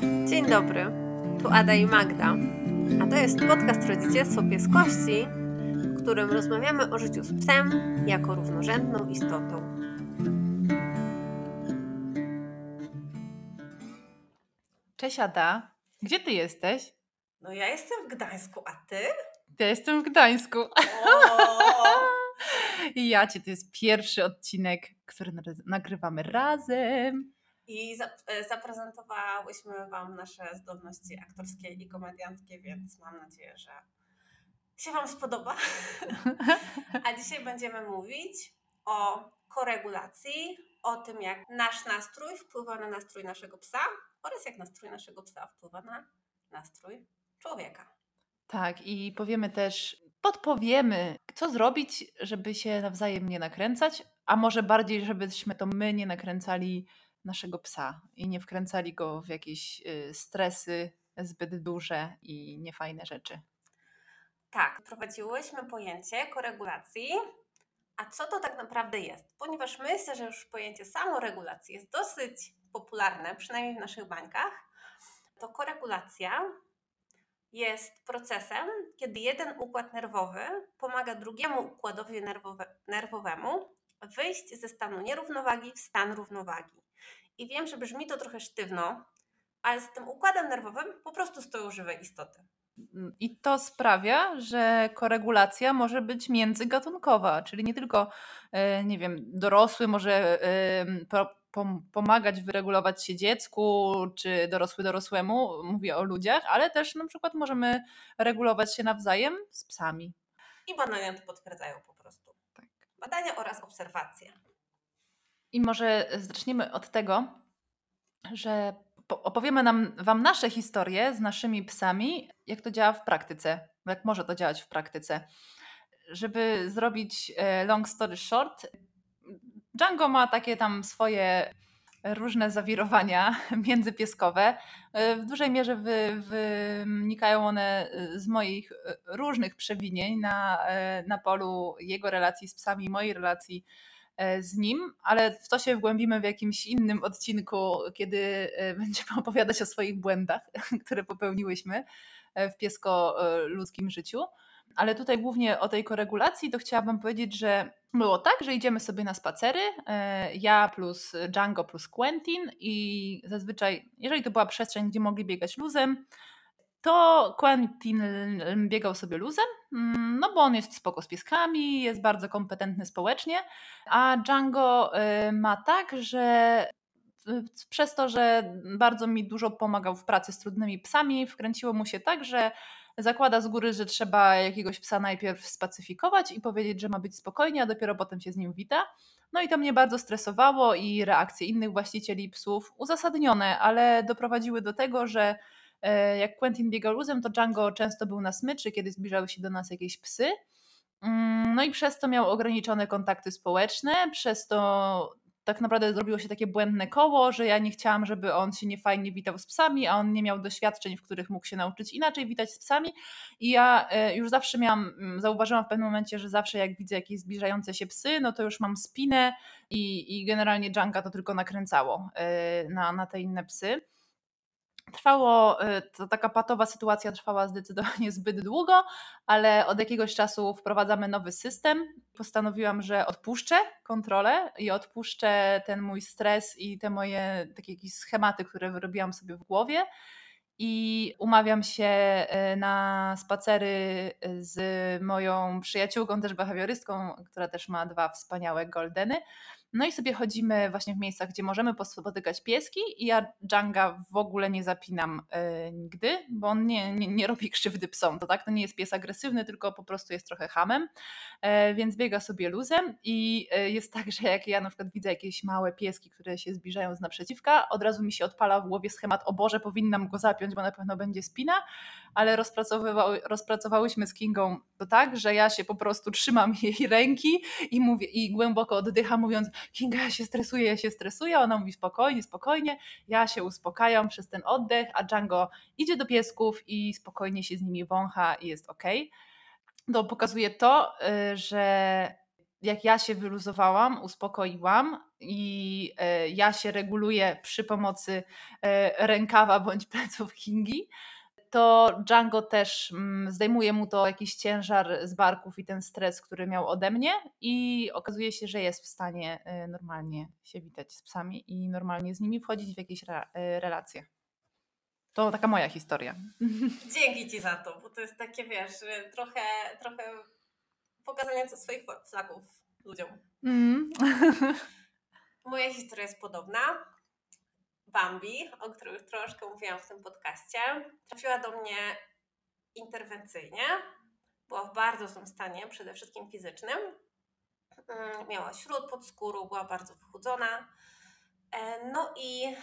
Dzień dobry, tu Ada i Magda, a to jest podcast Rodzicielstwo Pieskości, w którym rozmawiamy o życiu z psem jako równorzędną istotą. Cześć Ada, gdzie ty jesteś? No ja jestem w Gdańsku, a ty? Ja jestem w Gdańsku. I ja cię, to jest pierwszy odcinek, który nagry- nagrywamy razem. I e, zaprezentowałyśmy Wam nasze zdolności aktorskie i komedianckie, więc mam nadzieję, że się Wam spodoba. A dzisiaj będziemy mówić o koregulacji, o tym, jak nasz nastrój wpływa na nastrój naszego psa oraz jak nastrój naszego psa wpływa na nastrój człowieka. Tak, i powiemy też, podpowiemy, co zrobić, żeby się nawzajem nie nakręcać, a może bardziej, żebyśmy to my nie nakręcali naszego psa i nie wkręcali go w jakieś y, stresy zbyt duże i niefajne rzeczy. Tak, wprowadziłyśmy pojęcie koregulacji. A co to tak naprawdę jest? Ponieważ myślę, że już pojęcie samoregulacji jest dosyć popularne, przynajmniej w naszych bańkach, to koregulacja jest procesem, kiedy jeden układ nerwowy pomaga drugiemu układowi nerwowe, nerwowemu wyjść ze stanu nierównowagi w stan równowagi. I wiem, że brzmi to trochę sztywno, ale z tym układem nerwowym po prostu stoją żywe istoty. Mm, I to sprawia, że koregulacja może być międzygatunkowa, czyli nie tylko, e, nie wiem, dorosły może pom- pomagać wyregulować się dziecku, czy dorosły dorosłemu, mówię o ludziach, ale też na przykład możemy regulować się nawzajem z psami. I badania to potwierdzają po prostu. Tak. Badania oraz obserwacje. I może zaczniemy od tego, że po- opowiemy nam, Wam nasze historie z naszymi psami, jak to działa w praktyce, jak może to działać w praktyce. Żeby zrobić e, long story short, Django ma takie tam swoje różne zawirowania międzypieskowe. E, W dużej mierze wy, wynikają one z moich e, różnych przewinień na, e, na polu jego relacji z psami mojej relacji e, z nim, ale w to się wgłębimy w jakimś innym odcinku, kiedy e, będziemy opowiadać o swoich błędach, które popełniłyśmy e, w piesko-ludzkim życiu. Ale tutaj głównie o tej koregulacji to chciałabym powiedzieć, że było tak, że idziemy sobie na spacery, e, ja plus Django plus Quentin i zazwyczaj, jeżeli to była przestrzeń, gdzie mogli biegać luzem, to Quentin biegał sobie luzem, mm, no bo on jest spoko z pieskami, jest bardzo kompetentny społecznie, a Django y, ma tak, że y, przez to, że bardzo mi dużo pomagał w pracy z trudnymi psami, wkręciło mu się tak, że zakłada z góry, że trzeba jakiegoś psa najpierw spacyfikować i powiedzieć, że ma być spokojnie, a dopiero potem się z nim wita. No i to mnie bardzo stresowało i reakcje innych właścicieli psów uzasadnione, ale doprowadziły do tego, że jak Quentin biegał luzem, to Django często był na smyczy, kiedy zbliżały się do nas jakieś psy. Mm, No i przez to miał ograniczone kontakty społeczne, przez to tak naprawdę zrobiło się takie błędne koło, że ja nie chciałam, żeby on się niefajnie witał z psami, a on nie miał doświadczeń, w których mógł się nauczyć inaczej witać z psami. I ja e, już zawsze miałam, mm, zauważyłam w pewnym momencie, że zawsze jak widzę jakieś zbliżające się psy, no to już mam spinę i, i generalnie Django to tylko nakręcało e, na, na te inne psy. Trwało, y, to taka patowa sytuacja trwała zdecydowanie zbyt długo, ale od jakiegoś czasu wprowadzamy nowy system. Postanowiłam, że odpuszczę kontrolę i odpuszczę ten mój stres i te moje takie jakieś schematy, które wyrobiłam sobie w głowie. I umawiam się y, na spacery z moją przyjaciółką, też behawiorystką, która też ma dwa wspaniałe goldeny. No i sobie chodzimy właśnie w miejscach, gdzie możemy spotykać pieski i ja Dżanga w ogóle nie zapinam e, nigdy, bo on nie, nie, nie robi krzywdy psom. To tak, to nie jest pies agresywny, tylko po prostu jest trochę hamem, e, więc biega sobie luzem i e, jest tak, że jak ja na przykład widzę jakieś małe pieski, które się zbliżają z naprzeciwka, od razu mi się odpala w głowie schemat, o Boże, powinnam go zapiąć, bo na pewno będzie spina, ale rozpracowywały, rozpracowałyśmy z Kingą to tak, że ja się po prostu trzymam jej ręki i mówię i głęboko oddycham, mówiąc Kinga, ja się stresuję, ja się stresuję. Ona mówi spokojnie, spokojnie. Ja się uspokajam przez ten oddech, a Django idzie do piesków i spokojnie się z nimi wącha i jest ok. To pokazuje to, y, że jak ja się wyluzowałam, uspokoiłam, i e, ja się reguluję przy pomocy e, rękawa bądź pleców Kingi, to Django też mm, zdejmuje mu to jakiś ciężar z barków i ten stres, który miał ode mnie i okazuje się, że jest w stanie e, normalnie się witać z psami i normalnie z nimi wchodzić w jakieś relacje. To taka moja historia. Dzięki Ci za to, bo to jest takie, wiesz, trochę, trochę pokazanie swoich flagów ludziom. Mm. Moja historia jest podobna. Bambi, o której troszkę mówiłam w tym podcaście, trafiła do mnie interwencyjnie. Była w bardzo złym stanie, przede wszystkim fizycznym. Mm, miała śród pod skórą, była bardzo wychudzona. E, no i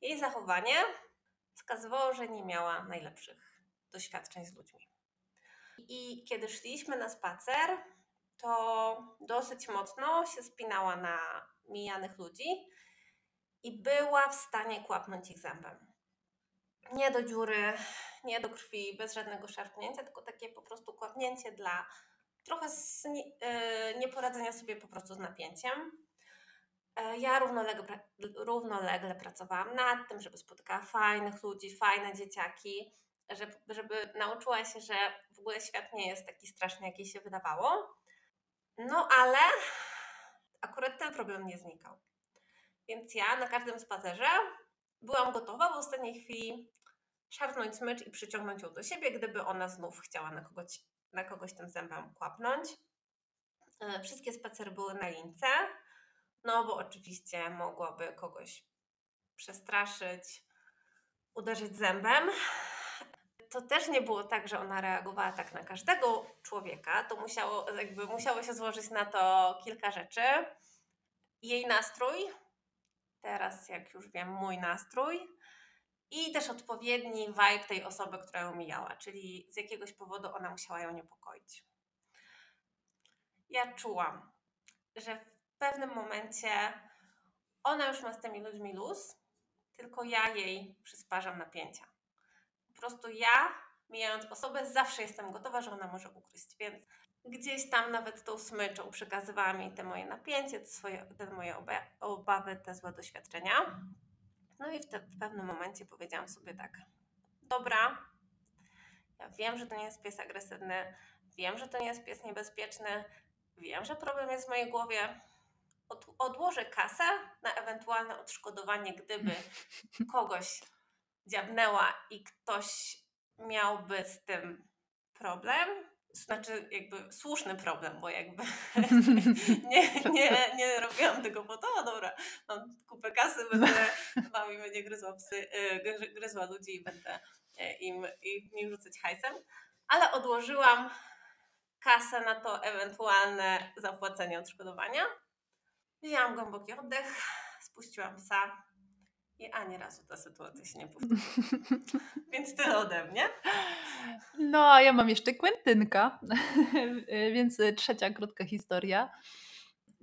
jej zachowanie wskazywało, że nie miała najlepszych doświadczeń z ludźmi. I kiedy szliśmy na spacer, to dosyć mocno się spinała na mijanych ludzi i była w stanie kłapnąć ich zębem. Nie do dziury, nie do krwi, bez żadnego szarpnięcia, tylko takie po prostu kłapnięcie dla trochę e, nieporadzenia sobie po prostu z napięciem. E, ja równolegle, równolegle pracowałam nad tym, żeby spotykała fajnych ludzi, fajne dzieciaki, żeby, żeby nauczyła się, że w ogóle świat nie jest taki straszny, jaki się wydawało. No ale akurat ten problem nie znikał. Więc ja na każdym spacerze byłam gotowa w ostatniej chwili szarpnąć smycz i przyciągnąć ją do siebie, gdyby ona znów chciała na kogoś, na kogoś tym zębem kłapnąć. E, wszystkie spacery były na lince, no bo oczywiście mogłaby kogoś przestraszyć, uderzyć zębem. To też nie było tak, że ona reagowała tak na każdego człowieka. To musiało, jakby musiało się złożyć na to kilka rzeczy. Jej nastrój, teraz jak już wiem, mój nastrój i też odpowiedni vibe tej osoby, która ją mijała, czyli z jakiegoś powodu ona musiała ją niepokoić. Ja czułam, że w pewnym momencie ona już ma z tymi ludźmi luz, tylko ja jej przysparzam napięcia. Po prostu ja, mijając osobę, zawsze jestem gotowa, że ona może ugryźć, więc gdzieś tam nawet tą smyczą przekazywała mi te moje napięcie, te, swoje, te moje obawy, te złe doświadczenia. No i w, te, w pewnym momencie powiedziałam sobie tak, dobra, ja wiem, że to nie jest pies agresywny, wiem, że to nie jest pies niebezpieczny, wiem, że problem jest w mojej głowie, Od, odłożę kasę na ewentualne odszkodowanie, gdyby kogoś dziabnęła i ktoś miałby z tym problem, znaczy jakby słuszny problem, bo jakby nie, nie, nie robiłam tego po to, no dobra, mam kupę kasy, będę wami będzie gryzła psy, y, gryzła ludzi i będę y, im, im rzucać hajsem, ale odłożyłam kasę na to ewentualne zapłacenie odszkodowania. Wzięłam głęboki oddech, spuściłam psa i ani razu ta sytuacja się nie powtórzy. Więc tyle ode mnie. No, a ja mam jeszcze Quentynka, więc trzecia krótka historia.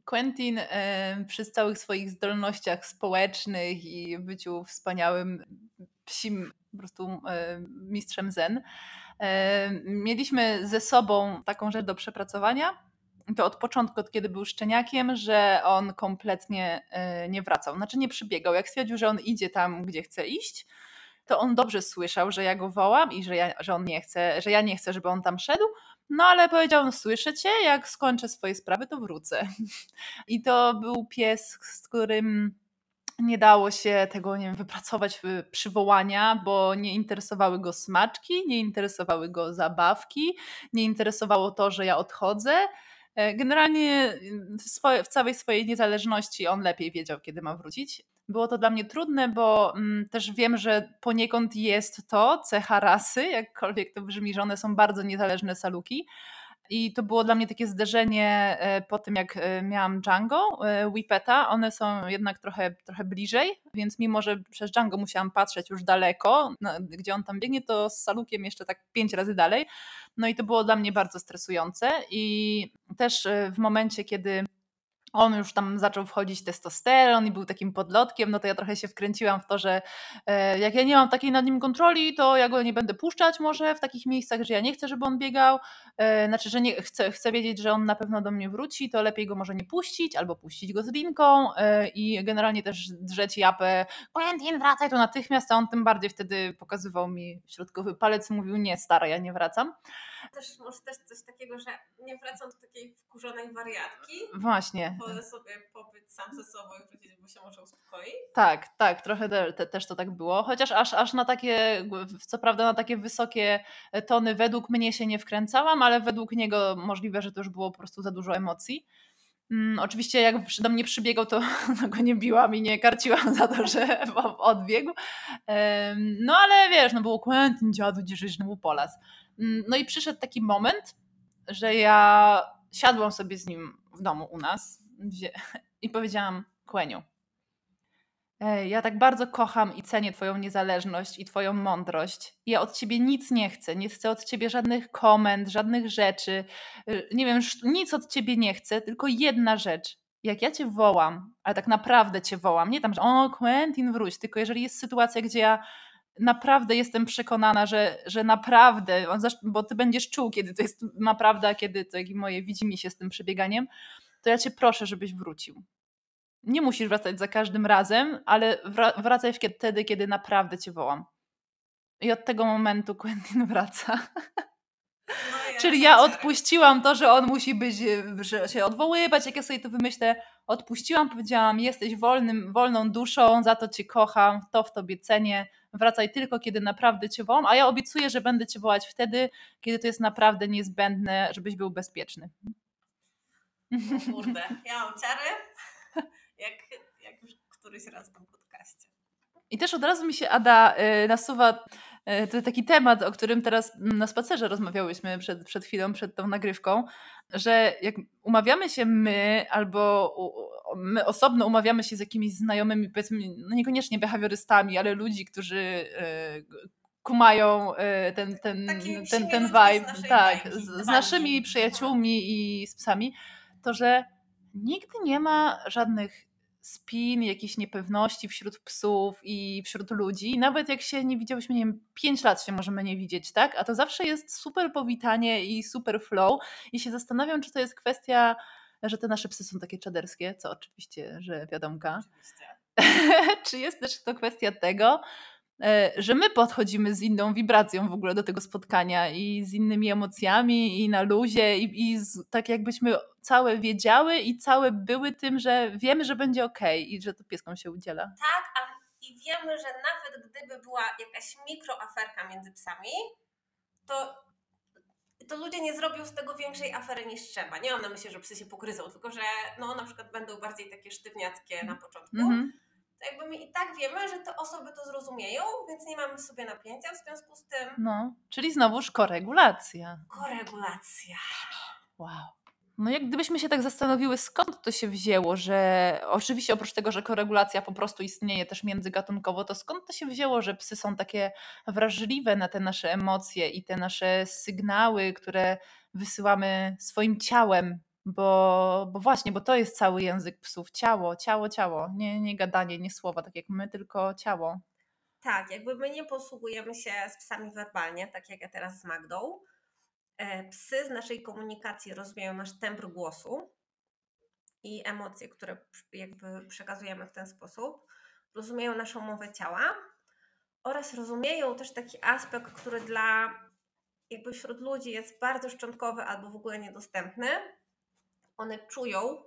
Quentin e, przy całych swoich zdolnościach społecznych i byciu wspaniałym psim po prostu e, mistrzem zen, e, mieliśmy ze sobą taką rzecz do przepracowania, to od początku, od kiedy był szczeniakiem, że on kompletnie e, nie wracał. Znaczy nie przybiegał. Jak stwierdził, że on idzie tam, gdzie chce iść, to on dobrze słyszał, że ja go wołam i że, ja, że on nie chce, że ja nie chcę, żeby on tam szedł. No ale powiedział, no słyszę cię, jak skończę swoje sprawy, to wrócę. I to był pies, z którym nie dało się tego, nie wiem, wypracować przywołania, bo nie interesowały go smaczki, nie interesowały go zabawki, nie interesowało to, że ja odchodzę. E, generalnie w, swoje, w całej swojej niezależności on lepiej wiedział, kiedy ma wrócić. Było to dla mnie trudne, bo mm, też wiem, że poniekąd jest to cecha rasy, jakkolwiek to brzmi, że one są bardzo niezależne saluki. I to było dla mnie takie zderzenie e, po tym, jak e, miałam Django, Whippeta. One są jednak trochę, trochę bliżej, więc mimo, że przez Django musiałam patrzeć już daleko, gdzie on tam biegnie, to z Salukiem jeszcze tak pięć razy dalej. No i to było dla mnie bardzo stresujące i też e, w momencie, kiedy on już tam zaczął wchodzić testosteron i był takim podlotkiem, no to ja trochę się wkręciłam w to, że e, jak ja nie mam takiej nad nim kontroli, to ja go nie będę puszczać może w takich miejscach, że ja nie chcę, żeby on biegał, e, znaczy, że nie, chcę, chcę wiedzieć, że on na pewno do mnie wróci, to lepiej go może nie puścić, albo puścić go z linką e, i generalnie też drzeć japę, Quentin wracaj tu natychmiast, a on tym bardziej wtedy pokazywał mi środkowy palec, mówił nie stara, ja nie wracam. Też może też coś takiego, że nie wracam do takiej wkurzonej wariatki. Właśnie. Wolę sobie pobyć sam ze sobą i powiedzieć, bo się może uspokoi. Tak, tak, trochę te, te, też to tak było. Chociaż aż, aż na takie, co prawda na takie wysokie tony według mnie się nie wkręcałam, ale według niego możliwe, że to już było po prostu za dużo emocji. Mm, oczywiście jak do mnie przybiegał, to, to go nie biłam i nie karciłam za to, że odbiegł. No ale wiesz, no było Quentin, dziadu, gdzieś znowu polas. Mm, no i przyszedł taki moment, że ja siadłam sobie z nim w domu u nas i powiedziałam, Kłeniu, ja tak bardzo kocham i cenię Twoją niezależność i Twoją mądrość. Ja od Ciebie nic nie chcę. Nie chcę od Ciebie żadnych komend, żadnych rzeczy. Y, nie wiem, nic od Ciebie nie chcę, tylko jedna rzecz. Jak ja Cię wołam, ale tak naprawdę Cię wołam, nie tam, że o, Quentin, wróć, tylko jeżeli jest sytuacja, gdzie ja naprawdę jestem przekonana, że, że naprawdę, bo ty będziesz czuł, kiedy to jest naprawdę, a kiedy to jak moje widzi mi się z tym przebieganiem, to ja cię proszę, żebyś wrócił. Nie musisz wracać za każdym razem, ale wracaj wtedy, kiedy naprawdę cię wołam. I od tego momentu Quentin wraca. No ja Czyli ja odpuściłam to, że on musi być, że się odwoływać, jak ja sobie to wymyślę. Odpuściłam, powiedziałam, jesteś wolnym, wolną duszą, za to cię kocham, to w tobie cenię wracaj tylko, kiedy naprawdę cię wołam, a ja obiecuję, że będę cię wołać wtedy, kiedy to jest naprawdę niezbędne, żebyś był bezpieczny. O kurde, ja mam ciary, jak, jak już któryś raz w tym podcaście. I też od razu mi się, Ada, y, nasuwa y, to taki temat, o którym teraz na spacerze rozmawiałyśmy przed, przed chwilą, przed tą nagrywką, że jak umawiamy się my albo my osobno umawiamy się z jakimiś znajomymi, powiedzmy, no niekoniecznie behawiorystami, ale ludzi, którzy e, kumają e, ten, ten, ten, ten vibe, z tak, bajki, z, z naszymi przyjaciółmi i z psami, to że nigdy nie ma żadnych spin, jakiejś niepewności wśród psów i wśród ludzi. Nawet jak się nie widziałyśmy, nie wiem, 5 lat się możemy nie widzieć, tak? A to zawsze jest super powitanie i super flow. I się zastanawiam, czy to jest kwestia że te nasze psy są takie czaderskie, co oczywiście, że wiadomka. Czy jest też to kwestia tego, że my podchodzimy z inną wibracją w ogóle do tego spotkania i z innymi emocjami i na luzie i, i z, tak jakbyśmy całe wiedziały i całe były tym, że wiemy, że będzie ok i że to pieskom się udziela. Tak, a i wiemy, że nawet gdyby była jakaś mikroaferka między psami, to to ludzie nie zrobią z tego większej afery niż trzeba. Nie mam na myśli, że psy się pokryzą, tylko że no, na przykład będą bardziej takie sztywniackie na początku. Mm-hmm. To jakby my i tak wiemy, że te osoby to zrozumieją, więc nie mamy sobie napięcia w związku z tym. No, czyli znowuż koregulacja. Koregulacja. Wow. No jak gdybyśmy się tak zastanowiły, skąd to się wzięło, że oczywiście oprócz tego, że koregulacja po prostu istnieje też międzygatunkowo, to skąd to się wzięło, że psy są takie wrażliwe na te nasze emocje i te nasze sygnały, które wysyłamy swoim ciałem, bo, bo właśnie, bo to jest cały język psów, ciało, ciało, ciało, nie, nie gadanie, nie słowa, tak jak my, tylko ciało. Tak, jakby my nie posługujemy się z psami werbalnie, tak jak ja teraz z Magdą, E, psy z naszej komunikacji rozumieją nasz tembr głosu i emocje, które jakby przekazujemy w ten sposób, rozumieją naszą mowę ciała oraz rozumieją też taki aspekt, który dla jakby wśród ludzi jest bardzo szczątkowy albo w ogóle niedostępny. One czują,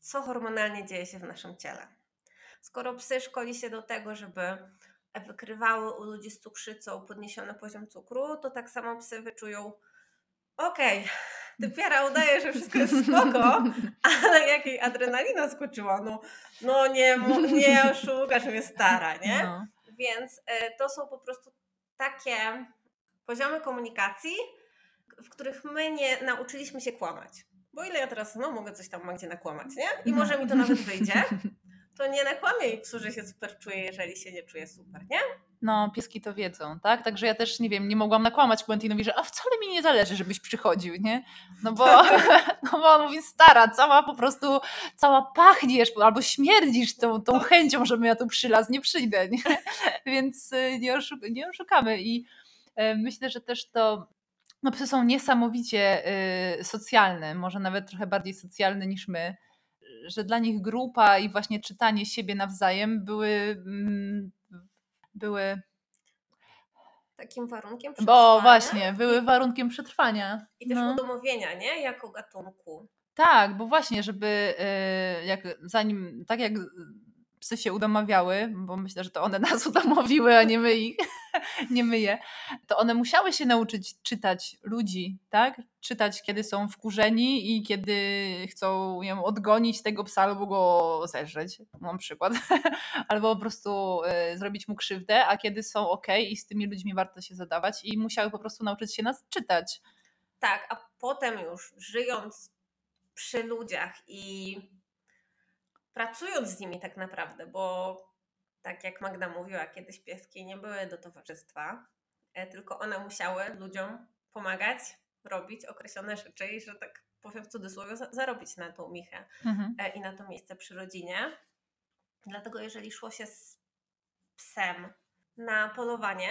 co hormonalnie dzieje się w naszym ciele. Skoro psy szkoli się do tego, żeby wykrywały u ludzi z cukrzycą podniesiony poziom cukru, to tak samo psy wyczują okej, okay, typiara udaje, że wszystko jest spoko, ale jak jej adrenalina skoczyła, no, no nie, nie oszukasz mnie stara, nie? No. Więc y, to są po prostu takie poziomy komunikacji, w których my nie nauczyliśmy się kłamać. Bo ile ja teraz, no mogę coś tam Magdzie nakłamać, nie? I może mi to nawet wyjdzie, to nie nakłamie i psu, że się super czuje, jeżeli się nie czuje super, nie? No, pieski to wiedzą, tak? Także ja też, nie wiem, nie mogłam nakłamać Quentinowi, że a wcale mi nie zależy, żebyś przychodził, nie? No bo, no bo on mówi, stara, cała po prostu, cała pachniesz albo śmierdzisz tą, tą chęcią, żebym ja tu przylaz, nie przyjdę, nie? Więc y, nie, oszuk nie oszukamy i y, myślę, że też to no psy są niesamowicie y, socjalne, może nawet trochę bardziej socjalne niż my, że dla nich grupa i właśnie czytanie siebie nawzajem były mm, były takim warunkiem przetrwania. Bo właśnie, były warunkiem przetrwania. I też no. udomowienia, nie? Jako gatunku. Tak, bo właśnie, żeby y, jak zanim, tak jak psy się udomawiały, bo myślę, że to one nas udomowiły, a nie my ich, nie my je, to one musiały się nauczyć czytać ludzi, tak? Czytać, kiedy są wkurzeni i kiedy chcą ją odgonić tego psa albo go zeżreć, mam przykład, albo po prostu y, zrobić mu krzywdę, a kiedy są ok i z tymi ludźmi warto się zadawać i musiały po prostu nauczyć się nas czytać. Tak, a potem już żyjąc przy ludziach i pracując z nimi tak naprawdę, bo tak jak Magda mówiła, kiedyś pieski nie były do towarzystwa, e, tylko one musiały ludziom pomagać, robić określone rzeczy i, że tak powiem w cudzysłowie, zarobić na tą michę mhm. E, i na to miejsce przy rodzinie. Dlatego jeżeli szło się z psem na polowanie,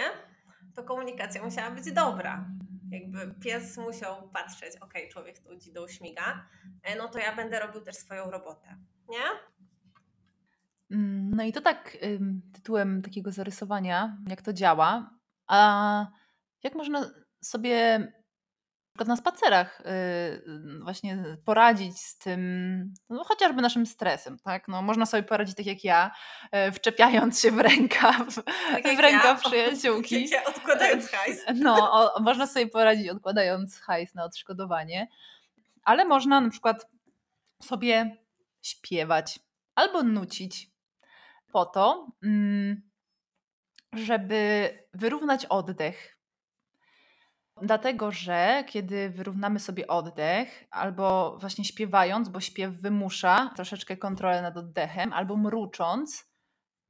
to komunikacja musiała być dobra. Jakby pies musiał patrzeć, ok, człowiek tu dzidą śmiga, e, no to ja będę robił też swoją robotę, nie? Mm, no i to tak tytułem takiego zarysowania, jak to działa. A jak można sobie na spacerach y, właśnie poradzić z tym, no chociażby naszym stresem, tak? No, można sobie poradzić tak jak ja, e, wczepiając się w rękaw, tak w rękaw ja, przyjaciółki. Ja odkładając hajs. No, o, można sobie poradzić odkładając hajs na odszkodowanie, ale można na przykład sobie śpiewać albo nucić po to, mm, żeby wyrównać oddech. Dlatego, że kiedy wyrównamy sobie oddech, albo właśnie śpiewając, bo śpiew wymusza troszeczkę kontrolę nad oddechem, albo mrucząc,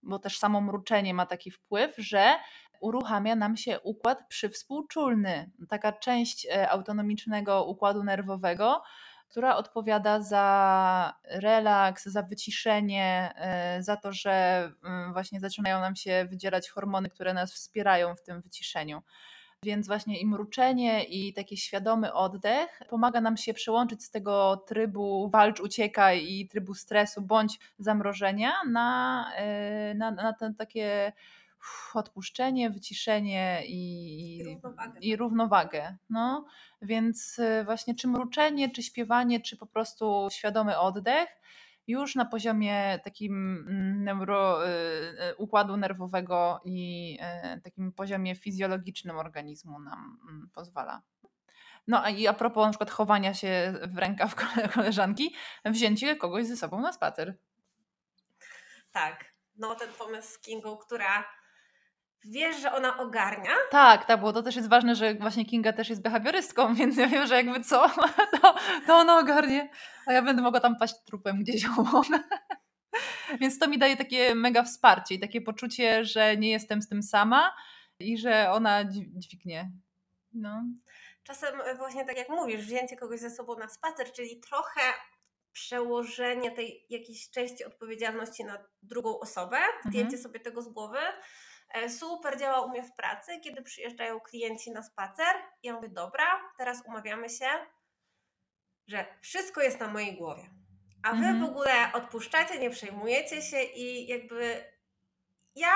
bo też samo mruczenie ma taki wpływ, że uruchamia nam się układ przywspółczulny, taka część e, autonomicznego układu nerwowego, która odpowiada za relaks, za wyciszenie, e, za to, że mm, właśnie zaczynają nam się wydzierać hormony, które nas wspierają w tym wyciszeniu. Więc właśnie i mruczenie, i taki świadomy oddech pomaga nam się przełączyć z tego trybu walcz, uciekaj i trybu stresu bądź zamrożenia na, e, na, na ten takie odpuszczenie, wyciszenie i, I równowagę. I równowagę no. Więc y, właśnie czy mruczenie, czy śpiewanie, czy po prostu świadomy oddech już na poziomie takim mm, neuro, y, y, układu nerwowego i takim poziomie fizjologicznym organizmu nam mm, pozwala. No i a propos na przykład chowania się w rękaw koleżanki, wzięcie kogoś ze sobą na spacer. Tak, no ten pomysł z Kingą, która wiesz, że ona ogarnia. Tak, tak, bo to też jest ważne, że właśnie Kinga też jest behawiorystką, więc ja wiem, że jakby co, to, to ona ogarnie, a ja będę mogła tam paść trupem gdzieś obok. Więc to mi daje takie mega wsparcie i takie poczucie, że nie jestem z tym sama i że ona dźwignie. No. Czasem e, właśnie tak jak mówisz, wzięcie kogoś ze sobą na spacer, czyli trochę przełożenie tej jakiejś części odpowiedzialności na drugą osobę, zdjęcie mhm. sobie tego z głowy, super działa u mnie w pracy, kiedy przyjeżdżają klienci na spacer. Ja mówię, dobra, teraz umawiamy się, że wszystko jest na mojej głowie. A wy mhm. w ogóle odpuszczacie, nie przejmujecie się i jakby ja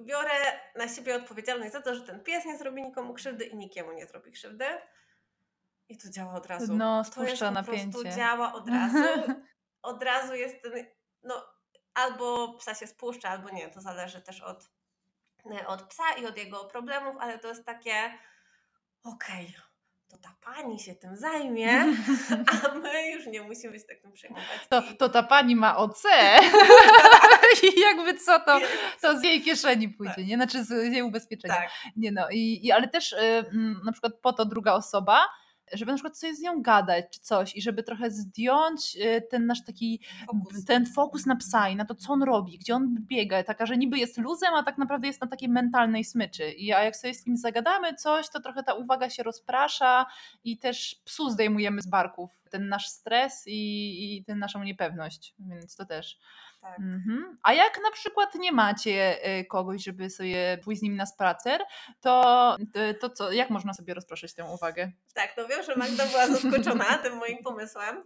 biorę na siebie odpowiedzialność za to, że ten pies nie zrobi nikomu krzywdy i nikiemu nie zrobi krzywdy. I to działa od razu. No, spuszcza napięcie. To działa od razu. Od razu jest ten, no, albo psa się spuszcza, albo nie. To zależy też od E, od psa i od jego problemów, ale to jest takie okej, okay, to ta pani się tym zajmie, a my już nie musimy się takim przejmować. To, to ta pani ma OC i jakby co, to, to z jej kieszeni pójdzie, tak. nie? Znaczy z jej ubezpieczenia. Tak. Nie no, i, i ale też y, na przykład po to druga osoba żeby na przykład sobie z nią gadać czy coś i żeby trochę zdjąć y, ten nasz taki Fokus. ten fokus na psa i na to, co on robi, gdzie on biega, taka, że niby jest luzem, a tak naprawdę jest na takiej mentalnej smyczy. I a jak sobie z kim zagadamy coś, to trochę ta uwaga się rozprasza i też psu zdejmujemy z barków ten nasz stres i, i tę naszą niepewność, więc to też. Tak. Mhm. A jak na przykład nie macie y, kogoś, żeby sobie pójść z nim na spacer, to, y, to co, jak można sobie rozproszyć tę uwagę? Tak, no wiem, że Magda była zaskoczona tym moim pomysłem,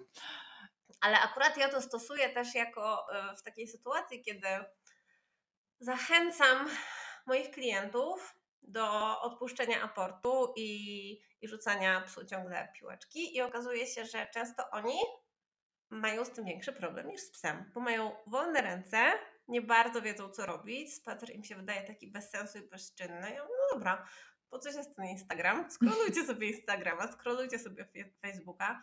ale akurat ja to stosuję też jako e, w takiej sytuacji, kiedy zachęcam moich klientów do odpuszczenia aportu i, i rzucania psu ciągle piłeczki i okazuje się, że często oni mają z tym większy problem niż z psem, bo mają wolne ręce, nie bardzo wiedzą co robić, spacer im się wydaje taki bez sensu i bezczynny. Ja mówię, no dobra, po coś jest ten Instagram? Skrolujcie sobie Instagrama, skrolujcie sobie Facebooka,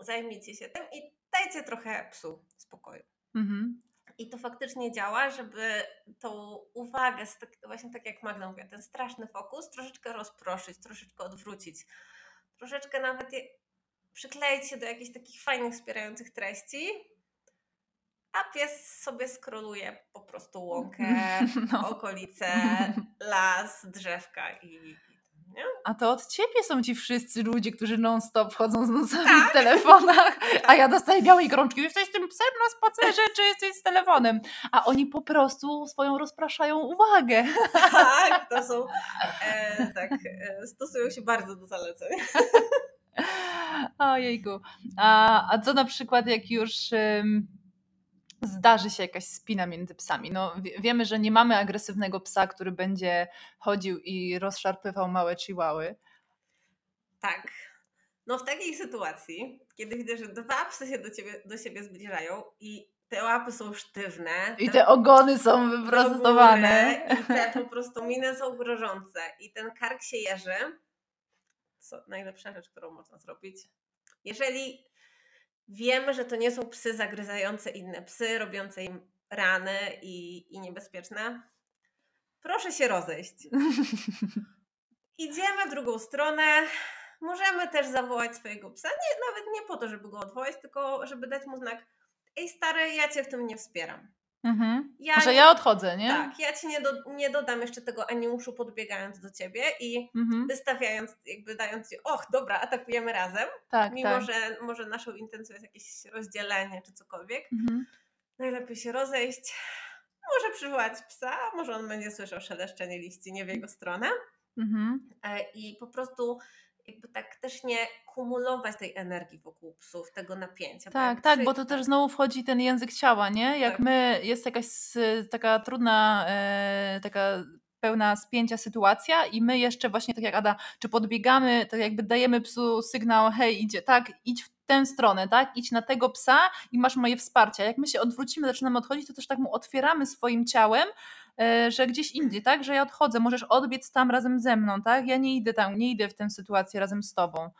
zajmijcie się tym i dajcie trochę psu spokoju. Mhm. I to faktycznie działa, żeby tą uwagę, tak, właśnie tak jak Magda mówiła, ten straszny fokus troszeczkę rozproszyć, troszeczkę odwrócić, troszeczkę nawet przykleić się do jakichś takich fajnych, wspierających treści, a pies sobie skroluje po prostu łąkę, No. okolice, las, drzewka i nie? A to od ciebie są ci wszyscy ludzie, którzy non-stop chodzą z nosami Tak. w telefonach, a ja dostaję białej gorączki. Jesteś z tym psem na spacerze, czy jesteś z telefonem? A oni po prostu swoją rozpraszają uwagę. Tak, to są, e, tak, e, stosują się bardzo do zaleceń. Ojejku. A, a co na przykład, jak już zdarzy się jakaś spina między psami? No, wie, wiemy, że nie mamy agresywnego psa, który będzie chodził i rozszarpywał małe chihuahy. Tak. No w takiej sytuacji, kiedy widzę, że dwa psy się do, ciebie, do siebie zbliżają i te łapy są sztywne. I te ogony są wyprostowane. I te po prostu miny są grożące. I ten kark się jeży. Co najlepsza rzecz, którą można zrobić. Jeżeli wiemy, że to nie są psy zagryzające inne psy, robiące im rany i, i niebezpieczne, proszę się rozejść. Idziemy w drugą stronę. Możemy też zawołać swojego psa. Nie, nawet nie po to, żeby go odwołać, tylko żeby dać mu znak. Ej, stary, ja cię w tym nie wspieram. Mhm. Ja Że nie- ja odchodzę, nie? Tak, ja ci nie, do, nie dodam jeszcze tego animuszu podbiegając do ciebie i Mhm. wystawiając, jakby dając ci, och, dobra, atakujemy razem, Tak, mimo tak. że może naszą intencją jest jakieś rozdzielenie czy cokolwiek. Mhm. Najlepiej się rozejść. Może przywołać psa, może on będzie słyszał szeleszczenie liści, nie w jego stronę. Mhm. E, I po prostu jakby tak też nie kumulować tej energii wokół psów, tego napięcia. Tak, tak, bo to też znowu wchodzi ten język ciała, nie? Jak Tak. my, jest jakaś taka trudna, e, taka pełna spięcia sytuacja i my jeszcze właśnie, tak jak Ada, czy podbiegamy, to jakby dajemy psu sygnał, hej, idzie, tak, idź w tę stronę, tak, idź na tego psa i masz moje wsparcie. Jak my się odwrócimy, zaczynamy odchodzić, to też tak mu otwieramy swoim ciałem, że gdzieś indziej, tak, że ja odchodzę, możesz odbiec tam razem ze mną, tak, ja nie idę tam, nie idę w tę sytuację razem z tobą.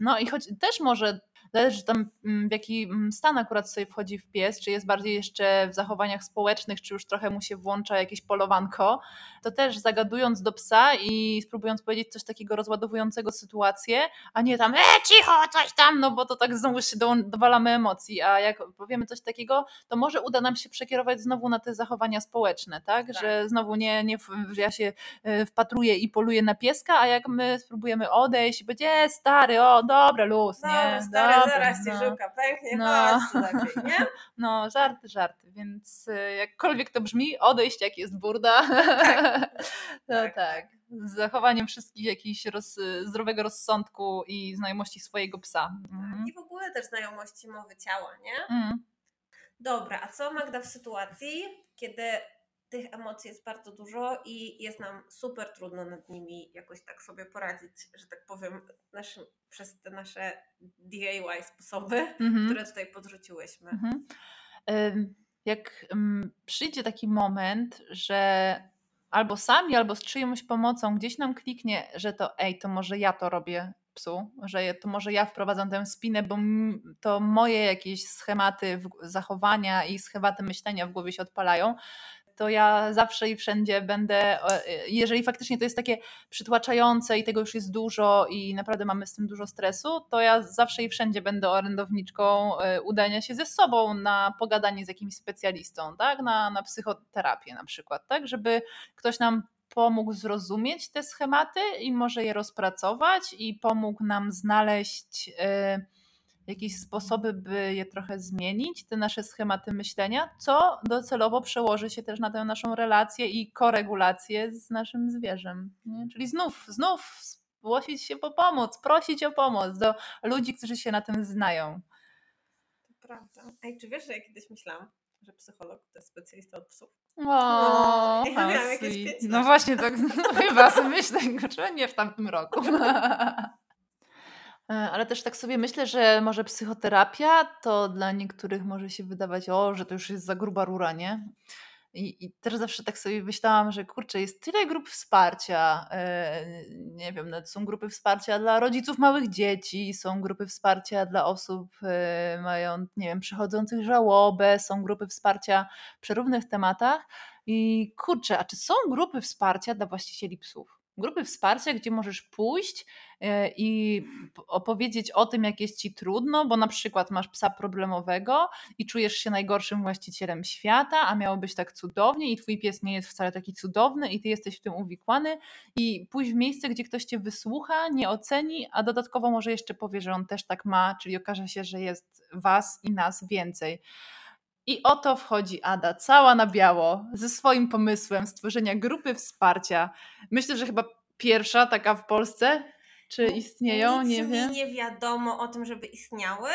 No i choć też może zależy tam mm, w jaki mm, stan akurat sobie wchodzi w pies, czy jest bardziej jeszcze w zachowaniach społecznych, czy już trochę mu się włącza jakieś polowanko, to też zagadując do psa i spróbując powiedzieć coś takiego rozładowującego sytuację, a nie tam e cicho, coś tam, no bo to tak znowu się do, dowalamy emocji, a jak powiemy coś takiego, to może uda nam się przekierować znowu na te zachowania społeczne, tak? Tak. Że znowu nie, nie że ja się e, wpatruję i poluję na pieska, a jak my spróbujemy odejść i będzie "E, stary, o dobra, luz, nie? Dobra, stary, dobra, zaraz ci no. żyłka pęknie, No. chodź lepiej, nie? No, żarty, żarty, więc e, jakkolwiek to brzmi, odejść jak jest burda. no tak, tak. Z zachowaniem wszystkich jakichś roz, zdrowego rozsądku i znajomości swojego psa. Mhm. I w ogóle też znajomości mowy ciała, nie? Mm. Dobra, a co Magda w sytuacji, kiedy tych emocji jest bardzo dużo i jest nam super trudno nad nimi jakoś tak sobie poradzić, że tak powiem, naszym, przez te nasze DIY sposoby, Mhm. które tutaj podrzuciłyśmy. Mhm. Ym, Jak przyjdzie taki moment, że albo sami, albo z czyjąś pomocą gdzieś nam kliknie, że to ej, to może ja to robię psu, że to może ja wprowadzam tę spinę, bo to moje jakieś schematy zachowania i schematy myślenia w głowie się odpalają, to ja zawsze i wszędzie będę, e, jeżeli faktycznie to jest takie przytłaczające i tego już jest dużo i naprawdę mamy z tym dużo stresu, to ja zawsze i wszędzie będę orędowniczką e, udania się ze sobą na pogadanie z jakimś specjalistą, tak? Na, na psychoterapię na przykład, tak? Żeby ktoś nam pomógł zrozumieć te schematy i może je rozpracować i pomógł nam znaleźć y, jakieś sposoby, by je trochę zmienić, te nasze schematy myślenia, co docelowo przełoży się też na tę naszą relację i koregulację z naszym zwierzem. Nie? Czyli znów, znów zgłosić się po pomoc, prosić o pomoc do ludzi, którzy się na tym znają. To prawda. Ej, czy wiesz, że ja kiedyś myślałam, że psycholog to jest specjalista od psów? O, no, ja miałam jakieś pięć no właśnie, tak no, chyba sobie myślę, czy nie w tamtym roku. E, ale też tak sobie myślę, że może psychoterapia to dla niektórych może się wydawać, o, że to już jest za gruba rura, nie? I, I też zawsze tak sobie myślałam, że kurczę, jest tyle grup wsparcia. Yy, nie wiem, nawet są grupy wsparcia dla rodziców małych dzieci, są grupy wsparcia dla osób yy, mają, nie wiem, przechodzących żałobę, są grupy wsparcia przy różnych tematach. I kurczę, a czy są grupy wsparcia dla właścicieli psów? Grupy wsparcia, gdzie możesz pójść e, i opowiedzieć o tym, jak jest ci trudno, bo na przykład masz psa problemowego i czujesz się najgorszym właścicielem świata, a miało być tak cudownie i twój pies nie jest wcale taki cudowny i ty jesteś w tym uwikłany i pójść w miejsce, gdzie ktoś cię wysłucha, nie oceni, a dodatkowo może jeszcze powie, że on też tak ma, czyli okaże się, że jest was i nas więcej. I oto wchodzi Ada, cała na biało, ze swoim pomysłem stworzenia grupy wsparcia. Myślę, że chyba pierwsza taka w Polsce. Czy istnieją? Nic nie mi wiem. nie wiadomo o tym, żeby istniały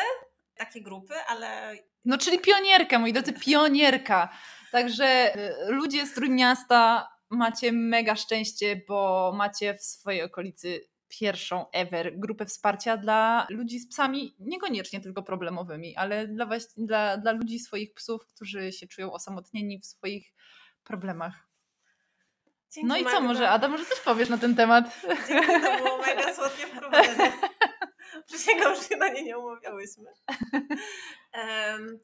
takie grupy, ale. No, czyli pionierka, moi drodzy, pionierka. Także y, ludzie z Trójmiasta macie mega szczęście, bo macie w swojej okolicy pierwszą ever grupę wsparcia dla ludzi z psami, niekoniecznie tylko problemowymi, ale dla, dla, dla ludzi swoich psów, którzy się czują osamotnieni w swoich problemach. Dzięki no i co, może Ada, może coś powiesz na ten temat? Dzięki, to było mega słodkie wprowadzenie. Przysięgam, że się na nie nie umawiałyśmy. Um,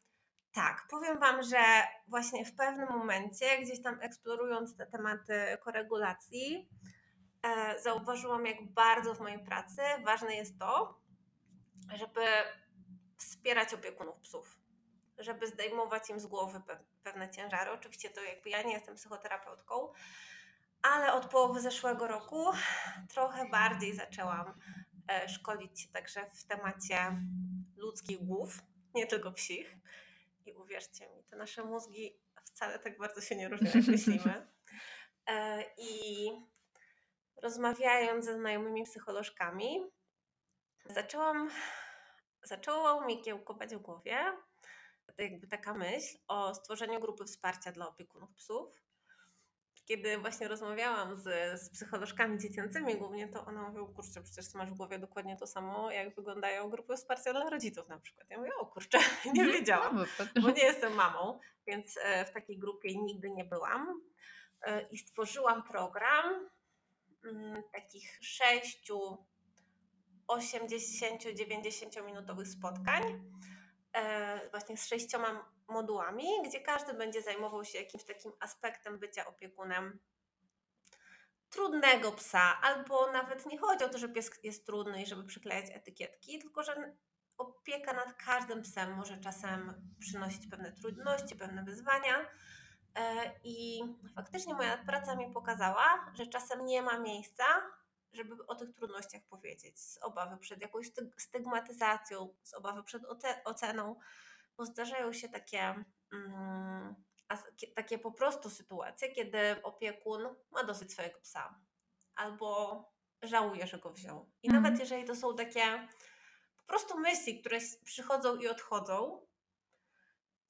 tak, powiem Wam, że właśnie w pewnym momencie, gdzieś tam eksplorując te tematy koregulacji, zauważyłam, jak bardzo w mojej pracy ważne jest to, żeby wspierać opiekunów psów, żeby zdejmować im z głowy pewne ciężary. Oczywiście to jakby ja nie jestem psychoterapeutką, ale od połowy zeszłego roku trochę bardziej zaczęłam e, szkolić się także w temacie ludzkich głów, nie tylko psich. I uwierzcie mi, te nasze mózgi wcale tak bardzo się nie różnią, jak myślimy. E, I rozmawiając ze znajomymi psycholożkami, zaczęłam, zaczęło mi kiełkować w głowie jakby taka myśl o stworzeniu grupy wsparcia dla opiekunów psów. Kiedy właśnie rozmawiałam z, z psycholożkami dziecięcymi głównie, to one mówią, kurczę, przecież masz w głowie dokładnie to samo, jak wyglądają grupy wsparcia dla rodziców na przykład. Ja mówię, o kurczę, nie wiedziałam, bo nie jestem mamą, więc e, w takiej grupie nigdy nie byłam. E, I stworzyłam program, takich 6 80-90 minutowych spotkań e, właśnie z sześcioma modułami, gdzie każdy będzie zajmował się jakimś takim aspektem bycia opiekunem trudnego psa, albo nawet nie chodzi o to, że pies jest trudny i żeby przyklejać etykietki, tylko że opieka nad każdym psem może czasem przynosić pewne trudności, pewne wyzwania I faktycznie moja praca mi pokazała, że czasem nie ma miejsca, żeby o tych trudnościach powiedzieć, z obawy przed jakąś stygmatyzacją, z obawy przed oceną, bo zdarzają się takie, mm, takie po prostu sytuacje, kiedy opiekun ma dosyć swojego psa albo żałuje, że go wziął. I mm. nawet jeżeli to są takie po prostu myśli, które przychodzą i odchodzą,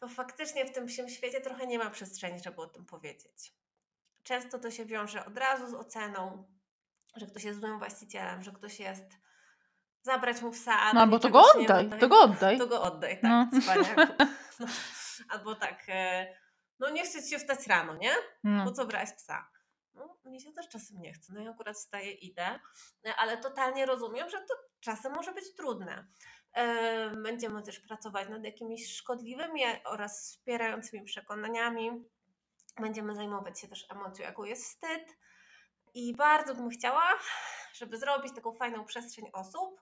to faktycznie w tym świecie trochę nie ma przestrzeni, żeby o tym powiedzieć. Często to się wiąże od razu z oceną, że ktoś jest złym właścicielem, że ktoś jest zabrać mu psa. No bo to go oddaj, to go oddaj. To go oddaj, tak, no. No, albo tak, e, no nie chce ci się wstać rano, nie? No. Po co brać psa? No, mi się też czasem nie chce. No ja akurat wstaję, idę, e, ale totalnie rozumiem, że to czasem może być trudne. Będziemy też pracować nad jakimiś szkodliwymi oraz wspierającymi przekonaniami. Będziemy zajmować się też emocją, jaką jest wstyd. I bardzo bym chciała, żeby zrobić taką fajną przestrzeń osób,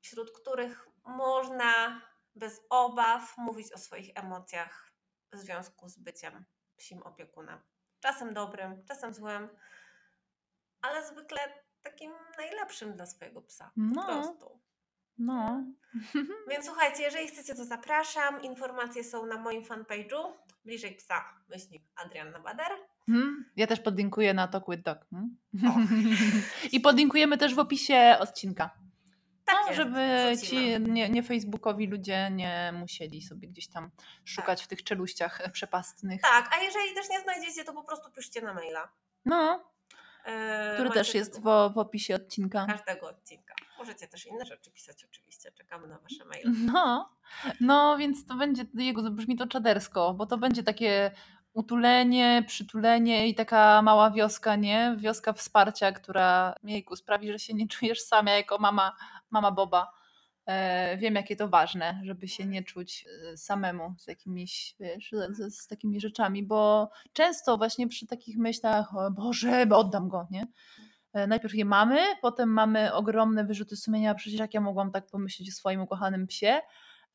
wśród których można bez obaw mówić o swoich emocjach w związku z byciem psim opiekunem. Czasem dobrym, czasem złym, ale zwykle takim najlepszym dla swojego psa. No. Po prostu. No. Więc słuchajcie, jeżeli chcecie, to zapraszam. Informacje są na moim fanpage'u. Bliżej psa, myślnik Adrianna Bader. Mhm. Ja też podlinkuję na Talk with Dog. O. I podlinkujemy też w opisie odcinka. Tak No, jest, żeby ci nie, nie facebookowi ludzie nie musieli sobie gdzieś tam szukać w tych czeluściach przepastnych. Tak, a jeżeli też nie znajdziecie, to po prostu piszcie na maila. No, Yy, który też jest w, w opisie odcinka. każdego odcinka. Możecie też inne rzeczy pisać oczywiście. Czekamy na wasze maile. No, no więc to będzie, jego brzmi to czadersko, bo to będzie takie utulenie, przytulenie i taka mała wioska, nie? Wioska wsparcia, która jejku, sprawi, że się nie czujesz sama jako mama, mama Boba. E, wiem, jakie to ważne, żeby się nie czuć e, samemu z jakimiś, wiesz, z, z, takimi rzeczami, bo często właśnie przy takich myślach, Boże, bo oddam go, nie? E, Najpierw je mamy, potem mamy ogromne wyrzuty sumienia, przecież jak ja mogłam tak pomyśleć o swoim ukochanym psie,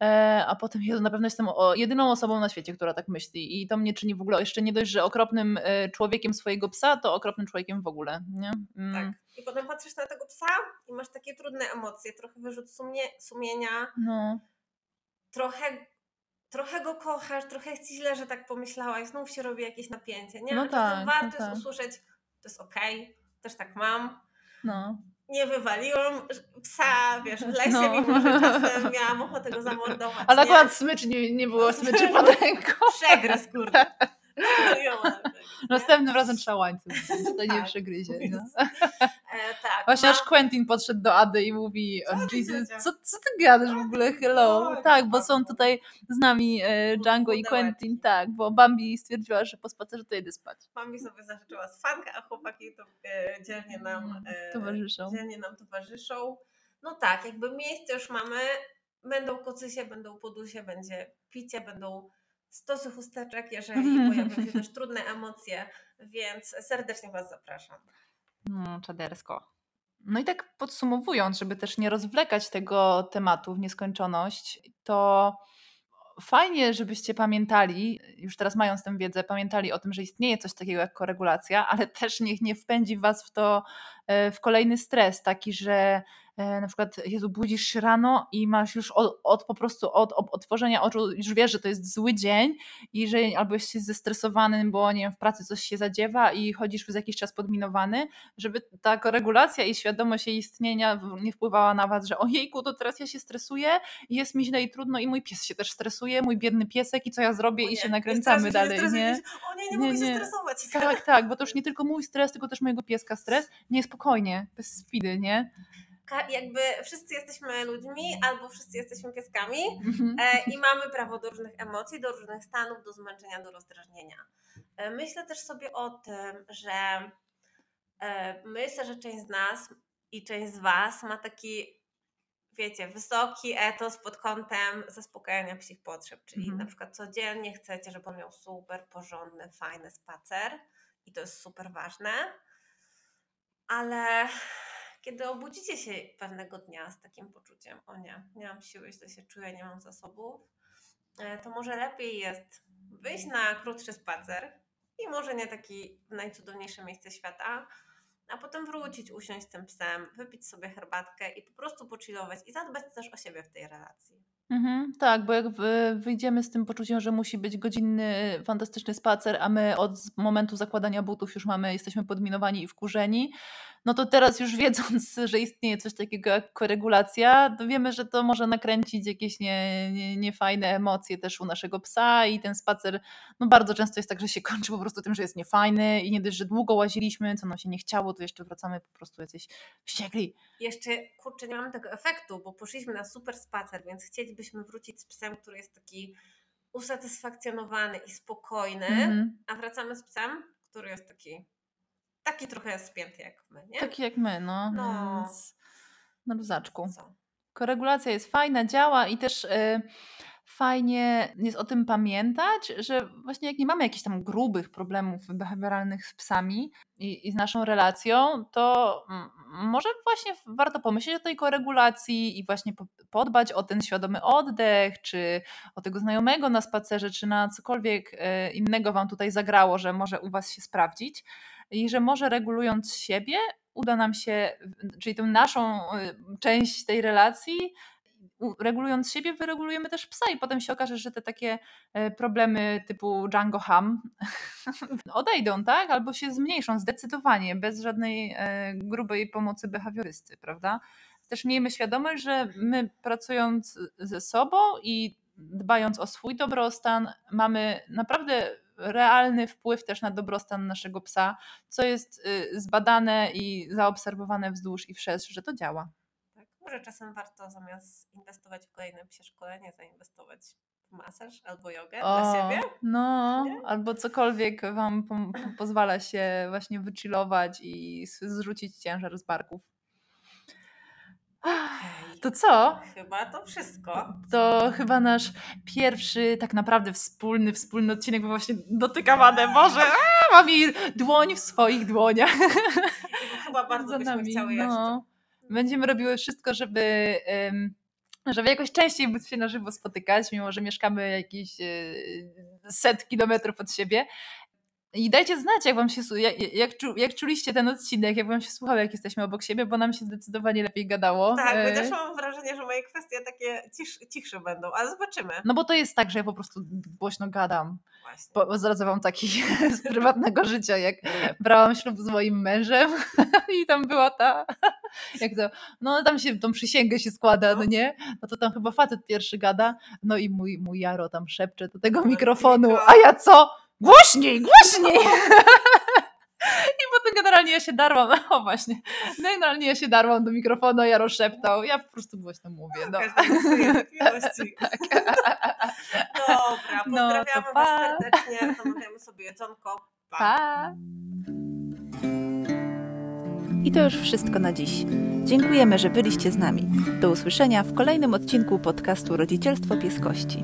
E, a potem na pewno jestem jedyną osobą na świecie, która tak myśli i to mnie czyni w ogóle jeszcze nie dość, że okropnym e, człowiekiem swojego psa, to okropnym człowiekiem w ogóle, nie? Mm, Tak. I potem patrzysz na tego psa i masz takie trudne emocje, trochę wyrzut sumie, sumienia, No, trochę, trochę go kochasz, trochę jest źle, że tak pomyślałaś, znów się robi jakieś napięcie, nie? No tak, warto no jest tak. usłyszeć, to jest okej, też tak mam, no. nie wywaliłam psa, wiesz, w lesie, No. mimo że czasem miałam ochotę go zamordować. Ale nie? akurat smycz nie, nie było smyczy pod ręką. Przegryz, kurde. Następnym razem trzeba łańcuch to nie Tak. przegryzie. No. E, tak, Właśnie mam- aż Quentin podszedł do Ady i mówi, o ty Jesus, co, co ty gadasz w ogóle, hello? Oj, Tak, bo są tutaj z nami e, Django i. Quentin, tak, bo Bambi stwierdziła, że po spacerze to jedzie spać. Mami sobie zażyczyła swankę, a chłopaki to e, dzielnie nam e, Towarzyszą. Dzielnie nam towarzyszą. No tak, jakby miejsce już mamy, będą kocysie, będą podusie, będzie picie, będą stosy chusteczek, jeżeli pojawią się też trudne emocje, więc serdecznie Was zapraszam. No, czadersko. No i tak podsumowując, żeby też nie rozwlekać tego tematu w nieskończoność, to fajnie, żebyście pamiętali, już teraz mając tę wiedzę, pamiętali o tym, że istnieje coś takiego jak koregulacja, ale też niech nie wpędzi was w to e, w kolejny stres, taki, że na przykład Jezu, budzisz się rano i masz już od, od po prostu od, od otworzenia oczu, już wiesz, że to jest zły dzień i że albo jesteś zestresowany, bo nie wiem, w pracy coś się zadziewa i chodzisz przez jakiś czas podminowany, żeby ta koregulacja i świadomość jej istnienia nie wpływała na was, że ojejku, to teraz ja się stresuję i jest mi źle i trudno i mój pies się też stresuje, mój biedny piesek i co ja zrobię i się nakręcamy się, dalej, nie? O nie, nie, Nie, mogę się nie. stresować. Tak, tak, bo to już nie tylko mój stres, tylko też mojego pieska stres. Nie, spokojnie, bez spidy, nie? Ka- Jakby wszyscy jesteśmy ludźmi albo wszyscy jesteśmy pieskami Mhm. e, i mamy prawo do różnych emocji, do różnych stanów, do zmęczenia, do rozdrażnienia. E, Myślę też sobie o tym, że e, myślę, że część z nas i część z Was ma taki, wiecie, wysoki etos pod kątem zaspokajania psich potrzeb, czyli Mhm. na przykład codziennie chcecie, żeby on miał super porządny, fajny spacer i to jest super ważne, ale kiedy obudzicie się pewnego dnia z takim poczuciem, o nie, nie mam siły, źle się czuję, nie mam zasobów, e, to może lepiej jest wyjść na krótszy spacer i może nie taki w najcudowniejsze miejsce świata, a potem wrócić, usiąść z tym psem, wypić sobie herbatkę i po prostu pochillować i zadbać też o siebie w tej relacji. Mhm, tak, bo jak wy- wyjdziemy z tym poczuciem, że musi być godzinny, fantastyczny spacer, a my od z- momentu zakładania butów już mamy, jesteśmy podminowani i wkurzeni, no to teraz już wiedząc, że istnieje coś takiego jak koregulacja, to wiemy, że to może nakręcić jakieś nie, nie, niefajne emocje też u naszego psa i ten spacer, no bardzo często jest tak, że się kończy po prostu tym, że jest niefajny i nie dość, że długo łaziliśmy, co nam się nie chciało, to jeszcze wracamy po prostu jacyś wściekli. Jeszcze, kurczę, nie mamy tego efektu, bo poszliśmy na super spacer, więc chcielibyśmy wrócić z psem, który jest taki usatysfakcjonowany i spokojny, Mhm. a wracamy z psem, który jest taki, taki trochę spięty jak my, nie? Taki jak my, no, No. więc na luzaczku. Co? Koregulacja jest fajna, działa i też y, fajnie jest o tym pamiętać, że właśnie jak nie mamy jakichś tam grubych problemów behawioralnych z psami i, i z naszą relacją, to może właśnie warto pomyśleć o tej koregulacji i właśnie podbać o ten świadomy oddech, czy o tego znajomego na spacerze, czy na cokolwiek e, innego Wam tutaj zagrało, że może u Was się sprawdzić i że może regulując siebie uda nam się, czyli tę naszą e, część tej relacji, regulując siebie, wyregulujemy też psa i potem się okaże, że te takie e, problemy typu Django Ham odejdą, tak? Albo się zmniejszą zdecydowanie, bez żadnej e, grubej pomocy behawiorysty, prawda? Też miejmy świadomość, że my pracując ze sobą i dbając o swój dobrostan, mamy naprawdę realny wpływ też na dobrostan naszego psa, co jest y, zbadane i zaobserwowane wzdłuż i wszerz, że to działa. Może czasem warto zamiast inwestować w kolejne psie szkolenie, zainwestować w masaż albo jogę o, dla siebie. No, Nie? albo cokolwiek Wam po pozwala się właśnie wychillować i zrzucić ciężar z barków. To co? Chyba to wszystko. To chyba nasz pierwszy, tak naprawdę wspólny, wspólny odcinek, bo właśnie dotykam Adę. Boże, a, mam jej dłoń w swoich dłoniach. Chyba bardzo byśmy chciały no. jeszcze. Będziemy robiły wszystko, żeby, żeby jakoś częściej móc się na żywo spotykać, mimo że mieszkamy jakieś e, set kilometrów od siebie. I dajcie znać, jak wam się jak, jak, jak czuliście ten odcinek, jak wam się słuchało, jak jesteśmy obok siebie, bo nam się zdecydowanie lepiej gadało. Tak, e... też mam wrażenie, że moje kwestie takie cisz, cichsze będą, ale zobaczymy. No bo to jest tak, że ja po prostu głośno gadam. Właśnie. Bo zdradzę wam taki z prywatnego życia, jak brałam ślub z moim mężem i tam była ta, jak to, no tam się, tą przysięgę się składa, no, no nie? No to tam chyba facet pierwszy gada, no i mój, mój Jaro tam szepcze do tego mikrofonu, a ja co? Głośniej, głośniej! I potem generalnie ja się darłam, o właśnie, no generalnie ja się darłam do mikrofonu, ja rozszeptał, ja po prostu głośno mówię. No. tak. Dobra, no, pozdrawiamy no, Was serdecznie, zamawiamy sobie jedzonko. Pa. pa. I to już wszystko na dziś. Dziękujemy, że byliście z nami. Do usłyszenia w kolejnym odcinku podcastu Rodzicielstwo Pieskości.